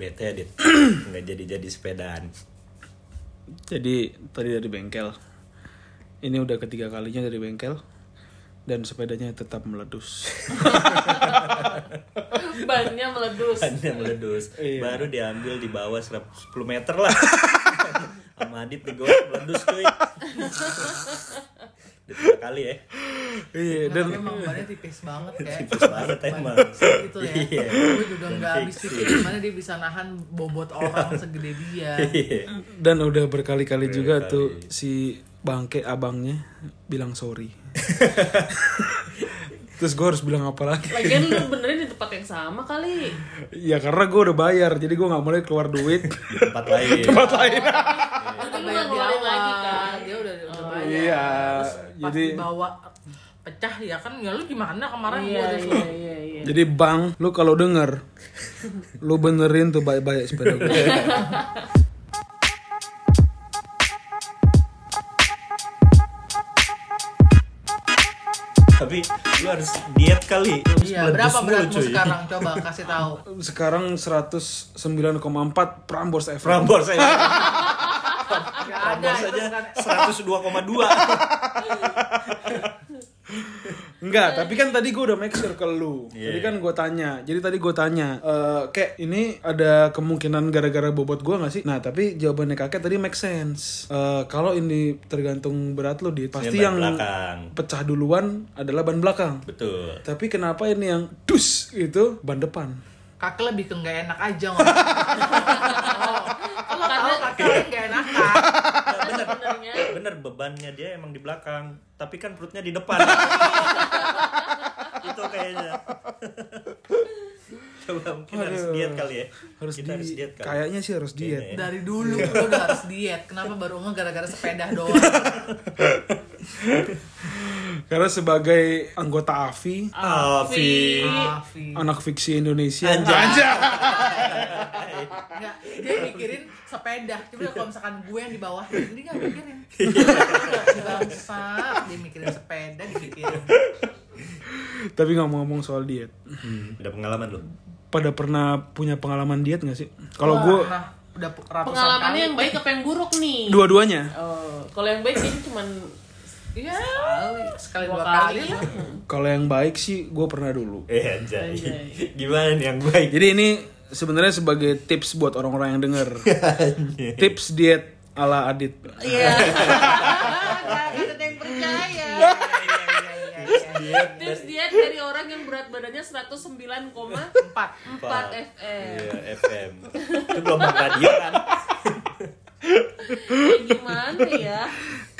Bete ya, Dit. Nggak jadi-jadi sepedaan. Jadi tadi dari bengkel. Ini udah ketiga kalinya dari bengkel dan sepedanya tetap meledus. Bannya meledus. Bannya meledus. Iya. Baru diambil di bawah 10 meter lah. Sama Adit digoreng meledus cuy. Udah tiga kali ya. Iya Dan dan emang bannya tipis banget kayak Tipis banget emang. gitu ya. Iya. Gue juga nggak habis pikir gimana dia bisa nahan bobot orang segede dia. Iya. dan udah berkali-kali juga Berkali. tuh si bangke abangnya bilang sorry. Terus gue harus bilang apa lagi? Lagian lu benerin di tempat yang sama kali. Ya karena gue udah bayar, jadi gue nggak boleh keluar duit. Di tempat lain. Tempat lain. Nanti lu di ngeluarin lagi kan. Dia udah udah bayar. Iya, Terus pas jadi- dibawa pecah ya kan ya lu gimana kemarin gua Iya udah iya iya iya. Jadi bang, lu kalau denger, lu benerin tuh baik-baik sepeda gue. Tapi lu harus diet kali. Iya, berapa beratmu cuy. sekarang? Coba kasih tahu. Sekarang 109,4 Prambors FM. Prambors saya. Gak ada Prambors itu aja bukan 102,2. Enggak, tapi kan tadi gue udah make sure ke lu. Iya. Jadi kan gue tanya. Jadi tadi gue tanya, eh kayak ini ada kemungkinan gara-gara bobot gue gak sih? Nah, tapi jawabannya kakek tadi make sense. Eh kalau ini tergantung berat lu, Dit. Pasti yang belakang. pecah duluan adalah ban belakang. Betul. Tapi kenapa ini yang dus itu ban depan? kakek lebih ke nggak enak aja ngomong. Oh, Kalau tahu kakek nggak enak. Bener bebannya dia emang di belakang tapi kan perutnya di depan itu kayaknya coba mungkin harus diet kali ya Harus kita di harus diet kali kayaknya sih harus diet. Kayaknya ya. Dari dulu udah harus diet. Kenapa baru nge gara-gara sepeda doang? Karena sebagai anggota AFI, Afi Afi. anak fiksi Indonesia. Anjay. Nggak, dia mikirin sepeda. Cuma kalau misalkan gue yang di bawah, dia nggak mikirin. Dia bangsa, dia mikirin sepeda, dipikirin. Tapi ngomong-ngomong soal diet, Hmm, udah pengalaman lu pada pernah punya pengalaman diet gak sih? Kalau gue nah, udah pu- ratusan Pengalamannya kali. yang baik apa yang buruk nih? dua-duanya. Oh, kalau yang baik ini cuman Iya, sekali, sekali dua dua kali kali ya. lah. Kalau yang baik sih gue pernah dulu. eh anjay Anjay. gimana nih yang baik Jadi ini sebenarnya sebagai tips buat orang-orang yang denger. Tips diet ala Adit. Iya. Ada yang percaya. Tips diet dari orang yang berat badannya 109,4 Empat. FM. Iya, FM itu gelombang radio kan Kayak gimana ya?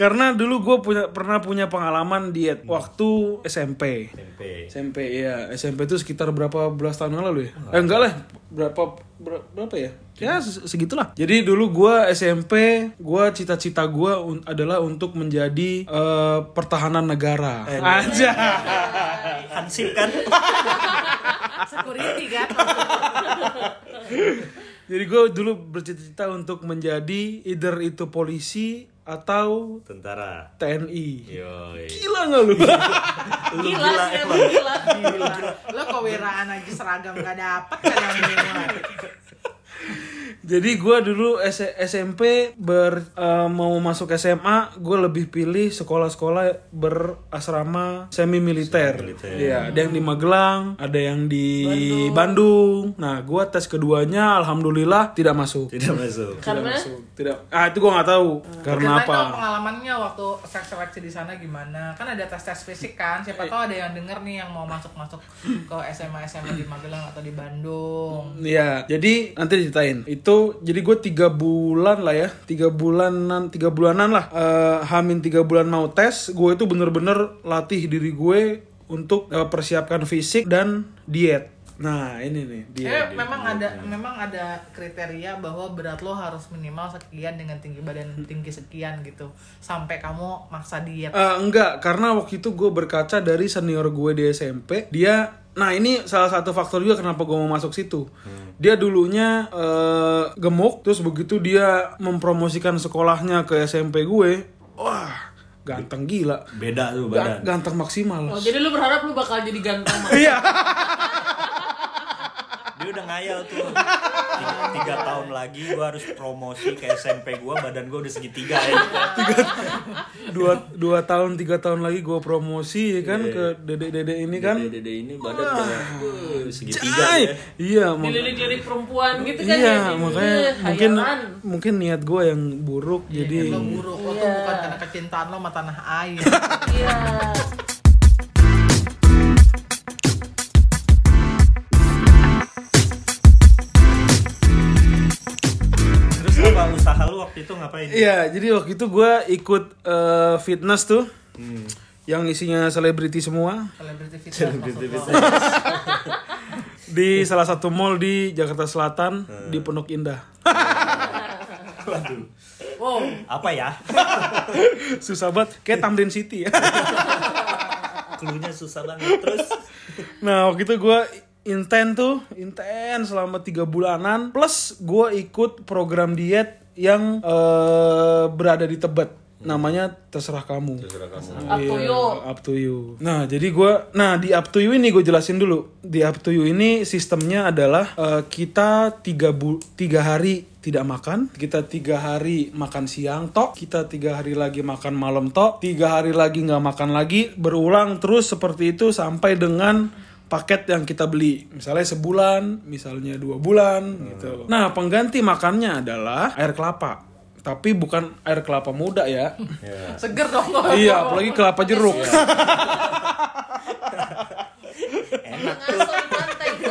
Karena dulu gue punya pernah punya pengalaman diet waktu SMP. SMP SMP ya SMP itu sekitar berapa belas tahun yang lalu ya? Eh enggak lah berapa ber- berapa ya? Ya se- segitulah. Jadi dulu gua SMP, gua cita-cita gua un- adalah untuk menjadi eh, pertahanan negara. Aja. Hansip kan Security kan. Jadi gua dulu bercita-cita untuk menjadi either itu polisi atau tentara TNI. yoi Gila nggak lu? lu Gila, gila sih emang emang gila. Gila. Lo kewiraan aja seragam gak dapet kan yang. Jadi gua dulu S- SMP ber eh, mau masuk SMA, gue lebih pilih sekolah-sekolah berasrama semi militer. Iya, ada yang di Magelang, ada yang di Bandung. Nah, gua tes keduanya alhamdulillah tidak masuk. tidak masuk Tidak Karena masuk. Tidak. Ah, itu gua nggak tahu. Karena Ceritain apa? pengalamannya waktu seleksi di sana gimana? Kan ada tes-tes fisik kan. Siapa tahu ada yang denger nih yang mau masuk-masuk ke SMA SMA di Magelang atau di Bandung. Iya, jadi nanti diceritain. Itu jadi gue tiga bulan lah ya, tiga bulanan, tiga bulanan lah. Eh, hamin tiga bulan mau tes, gue itu bener-bener latih diri gue untuk eh, persiapkan fisik dan diet. Nah ini nih Eh, diet. memang ada memang ada kriteria bahwa berat lo harus minimal sekian dengan tinggi badan tinggi sekian gitu. Sampai kamu maksa diet. Eh, enggak, karena waktu itu gue berkaca dari senior gue di SMP. Dia, nah ini salah satu faktor juga kenapa gue mau masuk situ. Dia dulunya eh, gemuk, terus begitu dia mempromosikan sekolahnya ke SMP gue, wah ganteng gila, beda tuh Ga- badan ganteng maksimal. Oh, jadi lu berharap lu bakal jadi ganteng Mas? Iya. dia udah ngayal tuh tiga tahun lagi gue harus promosi ke SMP gue badan gue udah segitiga ya dua dua tahun tiga tahun lagi gue promosi ya kan ke dedek dedek ini kan dede dede ini badan udah uh, segitiga Cai! ya iya mak- Dilirik-lirik perempuan gitu kan iya ya. makanya Eh, mungkin hayalan. mungkin niat gue yang buruk jadi Lo buruk, lo tuh bukan karena kecintaan lo sama tanah air. Iya. Waktu itu ngapain Iya, jadi waktu itu gue ikut eh, fitness tuh, Hmm. yang isinya selebriti semua Selebriti fitness lo. di salah satu mall di Jakarta Selatan di Pondok Indah. waduh Wow. apa ya Susah banget, kayak Tamrin City ya. klunya susah banget terus Nah waktu itu gue inten tuh, inten selama tiga bulanan. Plus gue ikut program diet yang eh, berada di Tebet. Namanya terserah kamu. Up to Iya, you. up to you. Nah, jadi gua nah di up to you ini gue jelasin dulu. Di up to you ini sistemnya adalah eh, kita tiga bu tiga hari tidak makan, kita tiga hari makan siang tok, kita tiga hari lagi makan malam tok, tiga hari lagi nggak makan lagi, berulang terus seperti itu sampai dengan paket yang kita beli. Misalnya sebulan misalnya dua bulan gitu. Nah pengganti makannya adalah air kelapa. Tapi bukan air kelapa muda ya. Seger dong. Iya apalagi kelapa jeruk. Enak pantai itu.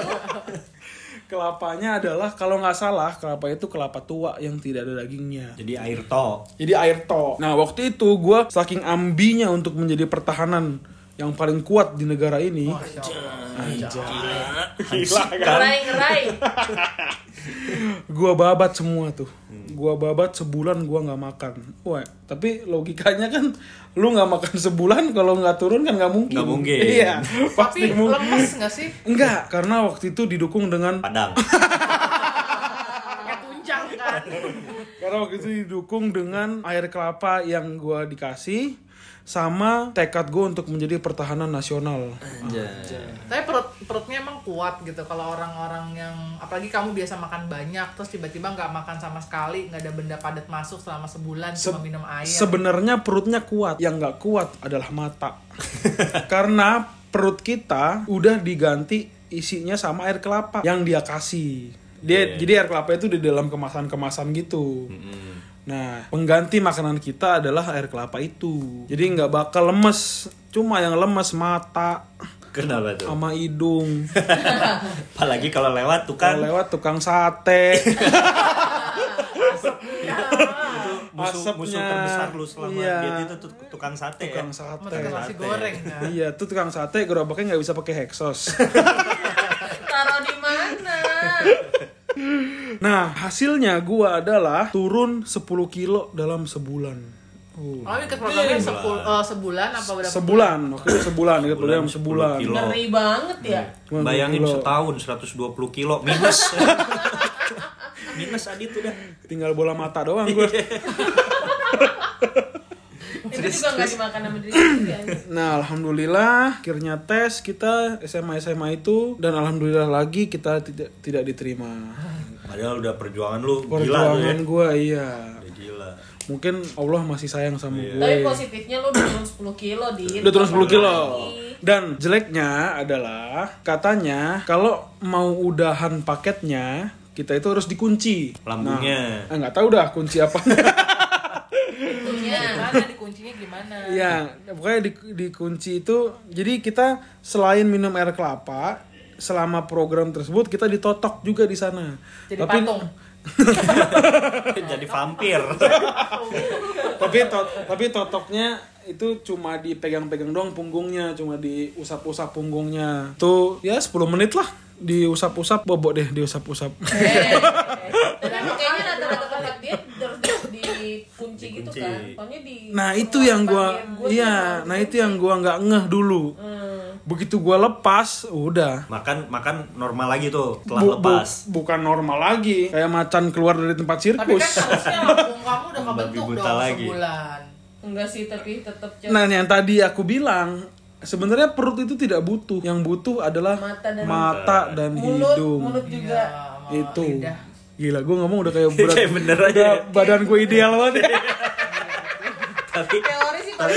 kelapanya adalah kalau nggak salah kelapa itu kelapa tua yang tidak ada dagingnya. Jadi air to. Jadi air to. Nah waktu itu gue saking ambinya untuk menjadi pertahanan yang paling kuat di negara ini. Gila. Ngerai-ngerai. gua babat semua tuh. Gua babat sebulan gua nggak makan. Wah tapi logikanya kan lu nggak makan sebulan kalau nggak turun kan nggak mungkin. Nggak mungkin. iya Tapi mungkin. lemes gak sih? enggak karena waktu itu didukung dengan padang. kan. karena waktu itu didukung dengan air kelapa yang gua dikasih sama tekad gue untuk menjadi pertahanan nasional Tapi perut perutnya emang kuat gitu kalau orang-orang yang apalagi kamu biasa makan banyak terus tiba-tiba nggak makan sama sekali nggak ada benda padat masuk selama sebulan Se- cuma minum air. Sebenarnya perutnya kuat, yang nggak kuat adalah mata. Karena perut kita udah diganti isinya sama air kelapa yang dia kasih. Dia jadi air kelapa itu di dalam kemasan-kemasan gitu. Nah, pengganti makanan kita adalah air kelapa itu. Jadi nggak bakal lemes. Cuma yang lemes mata kenapa tuh sama hidung. apalagi kalau lewat tuh Kalau kan lewat tukang sate. musuh asapnya. musuh terbesar lu selama Iya. diet itu tuh tukang sate tukang ya sate. Tukang nasi goreng kan. Iya, tuh tukang sate gerobaknya nggak bisa pakai hexos. Taruh di mana? Nah, hasilnya gua adalah turun 10 kilo dalam sebulan. Oh. Oh, ikut programnya sepul- eh, sebulan apa berapa? Sebulan, waktu itu sebulan, ikut program sebulan. 10 kilo. Ngeri banget ya. Cuma bayangin 10 kilo. setahun 120 kilo minus minus adit udah Tinggal bola mata doang gua. Itu juga nggak dimakan sama diri. Nah, alhamdulillah akhirnya tes kita SMA SMA itu dan alhamdulillah lagi kita tidak tidak diterima. Padahal udah perjuangan lu gila tuh ya Perjuangan gua iya. udah gila Mungkin Allah masih sayang sama Iya. gue. Tapi positifnya lu udah turun 10 kilo di. Udah turun 10 kilo. Lagi. Dan jeleknya adalah katanya kalau mau udahan paketnya kita itu harus dikunci. Lambungnya. Nah, eh, nggak tahu dah kunci apa. Gimana dikuncinya gimana? Iya, pokoknya di, dikunci itu jadi kita selain minum air kelapa selama program tersebut kita ditotok juga di sana. Jadi patung. jadi vampir tapi to- tapi totoknya itu cuma dipegang-pegang doang punggungnya, cuma diusap-usap punggungnya. Tuh ya 10 menit lah diusap-usap bobok deh diusap-usap. Eh, Dan emang kayaknya rata-rata tempat dia dikunci gitu kan. Soalnya di Nah itu yang gua, iya, nah itu yang gua nggak ngeh dulu. Hmm. Begitu gua lepas, udah. makan makan normal lagi tuh setelah Bu- bu- lepas bukan normal lagi, kayak macan keluar dari tempat Tapi sirkus. kan harusnya lambung kamu udah Babi kebentuk buta dong lagi. sebulan. Enggak sih, tapi tetap Nah yang tadi aku bilang, sebenarnya perut itu tidak butuh, yang butuh adalah Mata dan- mata dan mulut, hidung. mulut juga. Sama Itu. lidah. Gila, gue ngomong udah kayak berat. Kayak bener aja. udah badan gue ideal banget. Tapi Teori sih kalau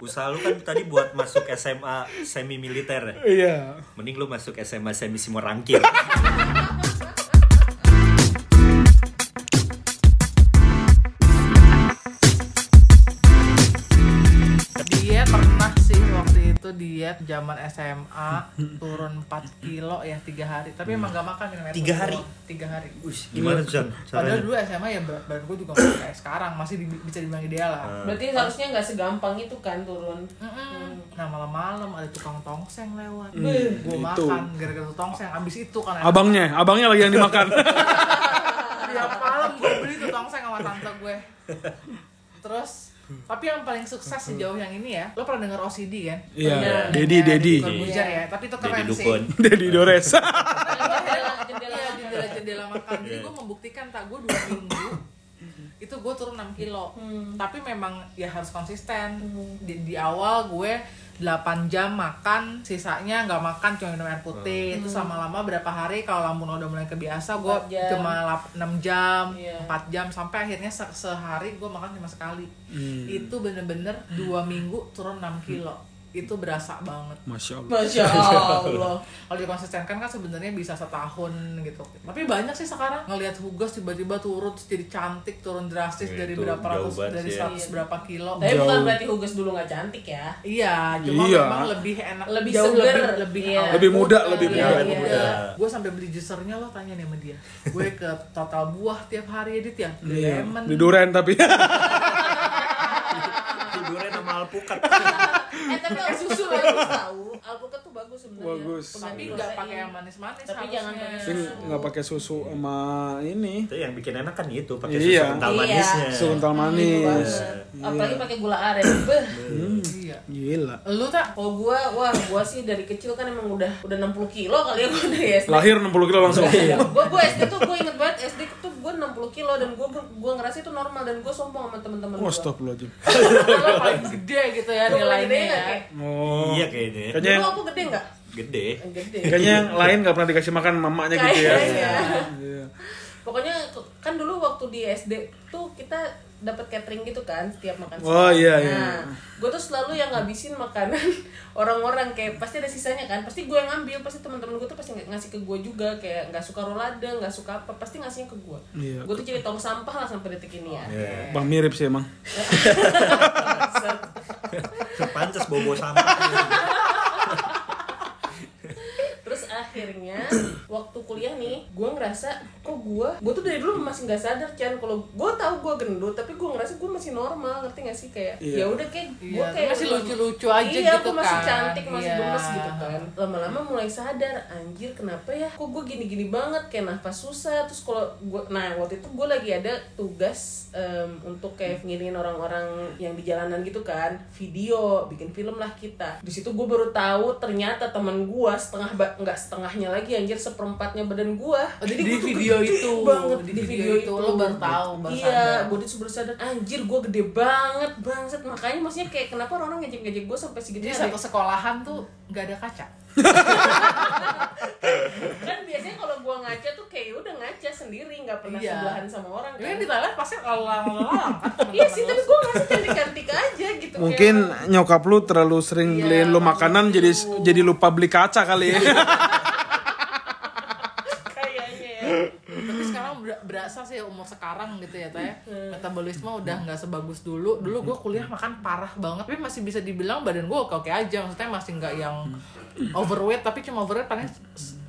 usaha lu kan tadi buat masuk SMA semi militer ya. Iya. Mending lu masuk SMA semi simorangkir. Diet zaman SMA turun 4 kilo ya tiga hari. Tapi emang gak makan minum air Tiga hari? tiga hari. Wih, gimana tuh padahal dulu SMA ya berat badan gue juga masih kayak sekarang. Masih di- bisa dibilang ideal lah. Berarti harusnya nggak segampang itu kan turun. Mm-mm. Nah malam-malam ada tukang tongseng lewat, Hmm, gue makan gara-gara tongseng. Abis itu kan Abangnya, abangnya lagi yang dimakan. tiap malam gue beli tuh tongseng sama tante gue. Terus tapi yang paling sukses sejauh yang ini ya, lo pernah denger OCD kan? Iya. Dedi, Dedi. Bukan Bujar ya, tapi itu Jadi keren sih. Dedi Dores. Jendela jendela Iya, makan. jendela-jendela makan. Jadi Iya. gue membuktikan tak gue dua minggu itu gue turun 6 kilo. Tapi memang ya harus konsisten. Di, di awal gue 8 jam makan, sisanya nggak makan cuma minum air putih. Itu sama lama berapa hari kalau lambung udah mulai kebiasa gue cuma lap- 6 jam, Iya. 4 jam sampai akhirnya se- sehari gue makan cuma sekali. Hmm. Itu bener-bener dua minggu turun 6 kilo. Itu berasa banget Masya Allah. Masya Allah. kalau dikonsistenkan kan sebenarnya bisa setahun gitu tapi banyak sih sekarang ngelihat Hugas tiba-tiba turun jadi cantik turun drastis Ya, dari berapa ratus dari sih ya. seratus berapa kilo Tapi Jauh. bukan berarti Hugas dulu nggak cantik ya. iya cuma Iya. memang lebih enak Lebih jauh seger. lebih lebih, Iya. Lebih muda, lebih Iya, muda. iya. muda. gue sampai beli juicernya lo tanya nih sama dia gue ke total buah tiap hari edit ya beli Iya. lemon Di duren tapi. Tidurnya sama alpukat. Eh tapi al susu bagus tahu. Alpukat tuh bagus sebenarnya. Bagus. tapi nggak pakai yang manis-manis Tapi jangan pakai Tapi nggak pakai susu sama ini. Itu yang bikin enak kan itu, pakai Iya. susu kental Iya. manisnya. Susu kental Itu manis. Apalagi pakai gula aren. Beh. iya Gila. lu tak Kalau gua, wah gua sih dari kecil kan emang udah udah 60 kilo kali ya gua dari SD. Lahir 60 kilo langsung. gua gua SD tuh gua inget banget SD tuh gua 60 kilo dan gua gua ngerasa itu normal dan gua sombong sama teman-teman Oh, gua. Astagfirullahaladzim. lo paling gede gitu ya nilainya ya kayak? Oh. Iya kayaknya. Kayaknya yang, aku gede nggak? Gede. Gede. kayaknya yang lain nggak pernah dikasih makan mamanya gitu ya. Kayaknya. Iya. Pokoknya kan dulu waktu di SD tuh kita dapat catering gitu kan setiap makan Oh, siang. iya, iya. Nah, gue tuh selalu yang ngabisin makanan orang-orang kayak pasti ada sisanya kan. Pasti gue yang ngambil, pasti teman-teman gue tuh pasti ng- ngasih ke gue juga kayak nggak suka rolade, nggak suka apa, pasti ngasihnya ke gue. Iya. Gue tuh jadi tong sampah lah sampai detik ini ya. Iya. Bang mirip sih emang. Pantes bobo sampah. Terus akhirnya waktu kuliah nih, gue ngerasa kok gue, gue tuh dari dulu masih nggak sadar Chan kalau gue tahu gue gendut, tapi gue ngerasa gue masih normal, ngerti gak sih kayak Iya. ya udah kayak gue Iya, kayak masih lucu-lucu aja iya, gitu gue masih kan. cantik, masih Iya. gemes gitu kan. Lama-lama mulai sadar, anjir kenapa ya, kok gue gini-gini banget kayak nafas susah. Terus kalau gue, nah waktu itu gue lagi ada tugas em, untuk kayak ngirimin orang-orang yang di jalanan gitu kan, video, bikin film lah kita. Di situ gue baru tahu ternyata teman gue setengah nggak setengahnya lagi anjir seperempatnya badan gue. Oh, di video itu, banget di video itu, lo baru tahu, baru iya, gue tuh baru sadar. Anjir gue gede banget bangsat. Makanya maksudnya kayak kenapa orang ngejek-ngejek gue sampai segitu Jadi satu sekolahan tuh nggak ada kaca. kan biasanya kalau gue ngaca tuh kayak ya udah ngaca sendiri nggak pernah Iya. sebelahan sama orang. Kan kan di Thailand pasti lalang-lalang kan iya sih tapi gue ngerasa cantik-cantik aja gitu Mungkin kayak, nyokap lu terlalu sering Iya, beliin lu makanan jadi jadi lupa beli kaca kali ya. kayaknya ya Ber- berasa sih umur sekarang gitu ya Teh. Hmm. Metabolisme udah nggak sebagus dulu. Dulu gue kuliah makan parah banget, tapi masih bisa dibilang badan gue oke-oke aja. Maksudnya masih nggak yang overweight, tapi cuma overweight paling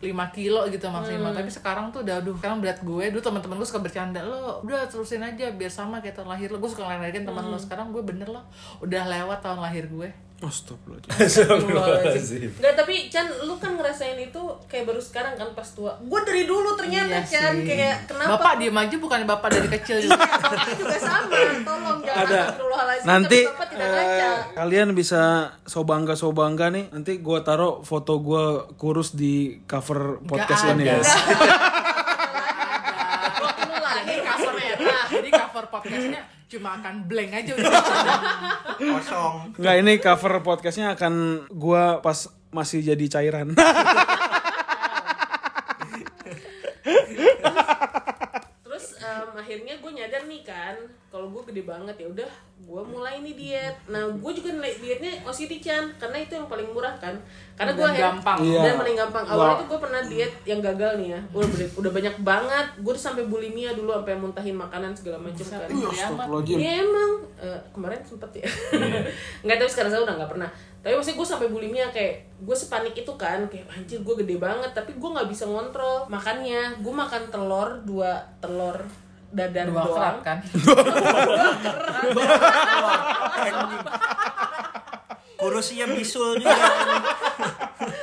5 kilo gitu maksimal. Hmm. Tapi sekarang tuh udah aduh, sekarang berat gue. Dulu teman-teman gue suka bercanda, "Lo udah terusin aja biar sama kayak tahun lahir lo." Gue suka ngelahirin teman Hmm. lo. Sekarang gue bener loh, udah lewat tahun lahir gue. Astagfirullahaladzim. Enggak, tapi Chan, lu kan ngerasain itu kayak baru sekarang kan pas tua. Gue dari dulu ternyata Iya Chan, sih. kayak kenapa? Bapak diem aja bukan bapak dari kecil juga. Iya, Bapak juga sama. Tolong jangan Ada. astagfirullahaladzim, Nanti tapi Bapak tidak ngaca. eh, kalian bisa sobangga sobangga nih. Nanti gua taruh foto gua kurus di cover podcast ini ada. guys. Waktu lu lahir cover merah. Jadi cover podcastnya cuma akan blank aja udah. Kosong. Nggak ini cover podcastnya akan gua pas masih jadi cairan. akhirnya gue nyadar nih kan kalau gue gede banget ya udah gue mulai nih diet. Nah gue juga nilai dietnya OCD Chan karena itu yang paling murah kan. Karena gue Dan gampang. Iya. dan paling gampang. Awalnya tuh gue pernah diet yang gagal nih ya. Udah udah banyak banget. Gue tuh sampai bulimia dulu sampai muntahin makanan segala macam kan. Iya emang. Eh, kemarin sempet ya. Nggak tahu sekarang saya udah nggak pernah. Tapi maksudnya gue sampai bulimia kayak gue sepanik itu kan kayak anjir gue gede banget. Tapi gue nggak bisa ngontrol makannya. Gue makan telur dua telur dadar dua kerat kan Kurusnya bisul juga.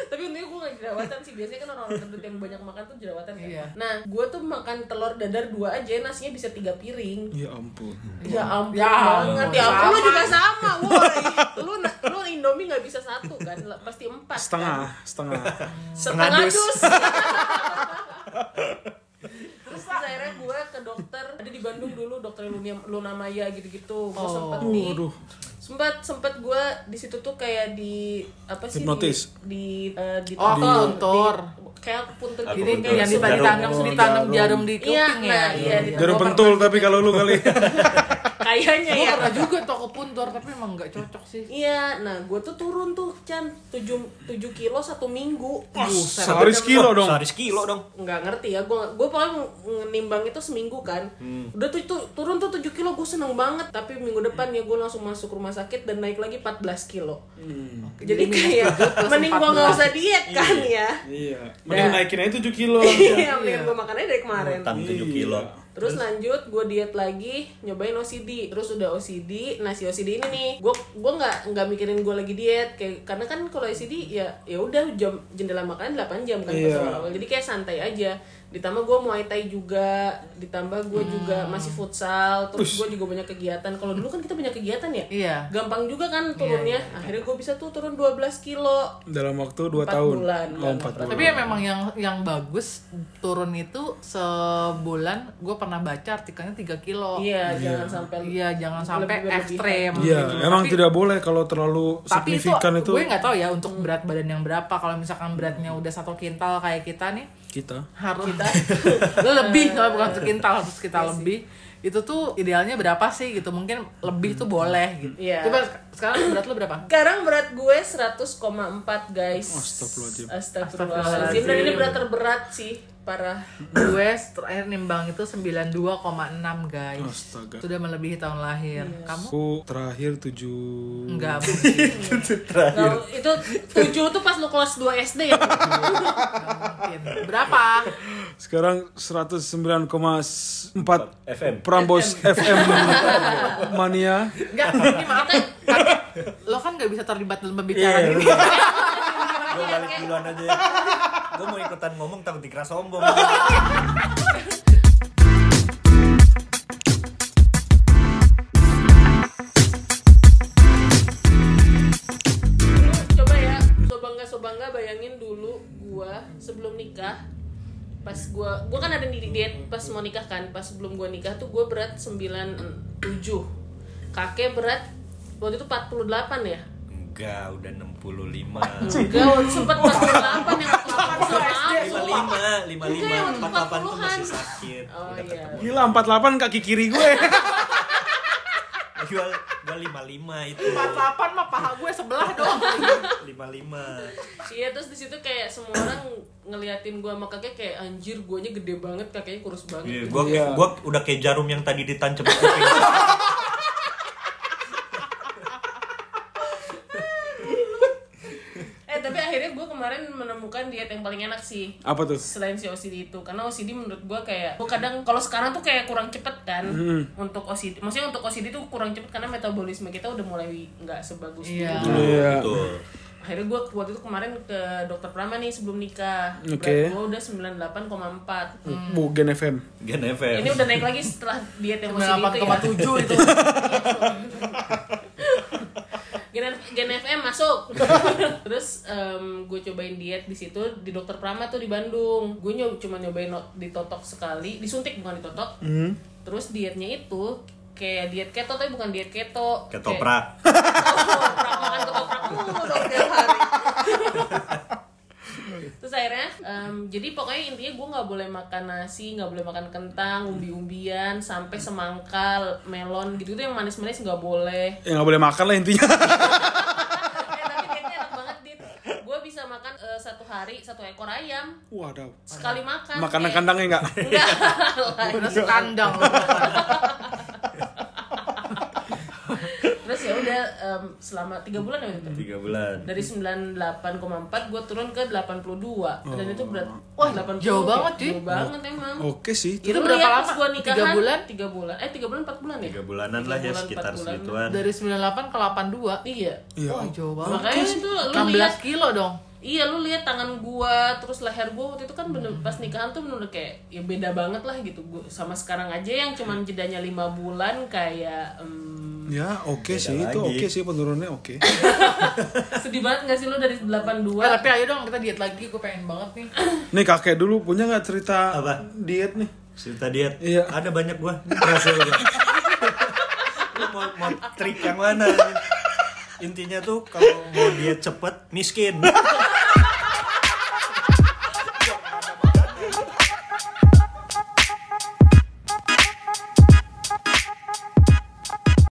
tapi untungnya gue gak jerawatan sih biasanya kan orang-orang gendut yang banyak makan tuh jerawatan kan Iya. nah gue tuh makan telur dadar dua aja nasinya bisa tiga piring Ya ampun. Ya ampun Ya ampun, banget. Ya ampun lu juga sama. Woi, lu lu Indomie nggak bisa satu kan? Pasti empat. Setengah, Kan? setengah. Setengah Setengah dus. dus. Terus terus akhirnya gue ke dokter ada di Bandung dulu dokter Luna, Luna Maya gitu-gitu. Gue Oh. sempet di Waduh. sempat sempet gue di situ tuh kayak di apa sih Hipnotis. di di, eh, di Oh, di- kayak puntur Aku gitu yang kayak Jarum. ditanam Oh, ditanam jarum. di Iya, kuping ya. nah, iya, di- Jarum pentul tapi kalau lu kali. kayaknya Gue ya pernah juga toko puntur tapi emang nggak cocok sih. Iya, nah gue tuh turun tuh Chan 7, 7 kilo satu minggu Buset. Sehari sekilo dong. Sehari sekilo dong. nggak ngerti ya gue gue pokoknya nimbang itu seminggu kan udah tuh itu turun tuh 7 kilo gue seneng banget tapi minggu depan ya gue langsung masuk rumah sakit dan naik lagi 14 kilo jadi Jadi kayak 7 plus mending gue nggak 14. usah diet kan ya Iya. Mending naikin aja 7 kilo. iya mending gue makannya dari kemarin Utang 7 kilo. Terus lanjut gue diet lagi nyobain OCD terus udah OCD nah si OCD ini nih gue gue nggak nggak mikirin gue lagi diet kayak karena kan kalau OCD ya ya udah jam jendela makan 8 jam kan pas Iya. awal-awal. Jadi kayak santai aja ditambah gue muay thai juga ditambah gue juga masih futsal terus gue juga banyak kegiatan kalau dulu kan kita banyak kegiatan ya Iya. gampang juga kan turunnya akhirnya gue bisa tuh turun 12 kilo Dalam waktu 2 Empat tahun. bulan. Oh, 4 bulan. Tapi ya memang yang yang bagus turun itu sebulan gue pernah baca artikelnya 3 kilo. iya jangan sampai Iya, jangan sampai ekstrem. Iya, gitu. emang Tapi- tidak boleh kalau terlalu tapi itu, signifikan itu, gue nggak tahu ya untuk berat badan yang berapa kalau misalkan beratnya udah satu kintal kayak kita nih kita. harus kita lebih kalau bukan satu kintal harus kita lebih itu tuh idealnya berapa sih gitu mungkin lebih tuh boleh gitu Iya. coba sekarang berat lu berapa Sekarang berat gue 100,4 guys. Astagfirullahaladzim. Astagfirullahaladzim. Dan ini berat terberat sih, parah. gue terakhir nimbang itu 92,6 guys Astaga. sudah melebihi tahun lahir Iya. kamu Aku terakhir 7 enggak mungkin Nah, itu 7 tuh pas lu kelas 2 SD ya. Mungkin berapa Sekarang 109,4 FM. Prambos FM Mania. enggak ini maaf Kaki, lo kan nggak bisa terlibat dalam pembicaraan Iya, ini Gue balik duluan aja ya. Gue mau ikutan ngomong takut dikira sombong. Coba ya, sobangga sobangga bayangin dulu gua sebelum nikah pas gua gua kan ada di diet pas mau nikah kan pas sebelum gua nikah tuh gua berat 97 kakek berat waktu itu 48 ya Enggak, udah 65. enggak sempat 48 yang 55, 55, maaf Enggak, yang waktu 48 tuh 40-an. masih sakit. Oh, Udah iya. ketemu. Gila 48 kaki kiri gue. Gua, gua 55 itu. 48 mah paha gue sebelah dong 55. Iya terus di situ kayak semua orang ngeliatin gua sama kakek kayak anjir guanya gede banget kakeknya kurus banget. gua Iya. gua udah kayak jarum yang tadi ditancap kuping. Eh tapi akhirnya gua kemarin menemukan diet yang paling enak sih. Apa tuh? Selain si OCD itu karena OCD menurut gua kayak gua kadang kalau sekarang tuh kayak kurang cepet kan untuk OCD. Maksudnya untuk OCD tuh kurang cepet karena metabolisme kita udah mulai nggak sebagus Iya. dulu. Iya. Betul. Akhirnya gua waktu itu kemarin ke dokter Prama nih sebelum nikah. Oke. Berat gua udah 98,4. Bu Gen FM. Gen FM. Ini udah naik lagi setelah diet yang OCD itu ya. 98,7 itu Gen, Gen FM masuk. Terus gue cobain diet di situ di Dokter Prama tuh di Bandung. Gue nyob cuma nyobain no- ditotok sekali, disuntik bukan ditotok. Hmm. Terus dietnya itu kayak diet keto tapi bukan diet keto. Ketoprak. Ketoprak makan ketoprak mulu dong tiap hari. terus akhirnya em, jadi pokoknya intinya gue nggak boleh makan nasi nggak boleh makan kentang umbi-umbian sampai semangkal melon gitu itu yang manis-manis nggak boleh. Ya nggak boleh makan lah intinya. eh tapi dietnya enak banget dit. Gue bisa makan eh, satu hari satu ekor ayam. Waduh. sekali makan Makanan Kayak- kandangnya nggak? enggak Udah sekandang lu. terus em, selama tiga bulan ya Tiga bulan. dari 98,4 gue turun ke 82 dan itu berat wah 80 jauh banget, cuy. jauh banget emang Oke sih. Itu Lu berapa lama? gua nikahan, Tiga bulan? tiga bulan eh tiga bulan empat bulan ya Tiga bulanan lah ya sekitar segituan. Dari 98 ke 82. iya Iya. Wah, jauh banget. makanya itu lu 16 lihat kilo dong. iya lu lihat tangan gua terus leher gua waktu itu kan bener pas nikahan tuh bener kayak ya beda banget lah gitu gua sama sekarang aja yang cuman jedanya lima bulan kayak em, Ya oke Beda sih itu lagi. oke sih penurunannya oke. sedih banget gak sih lu dari 82 Eh, tapi ayo dong kita diet lagi, gue pengen banget nih. Nih kakek dulu punya nggak cerita Apa? diet nih? Cerita diet. Iya. Ada banyak gua. Berhasil gua. Lu mau, mau trik yang mana? Intinya tuh kalau mau diet cepet miskin.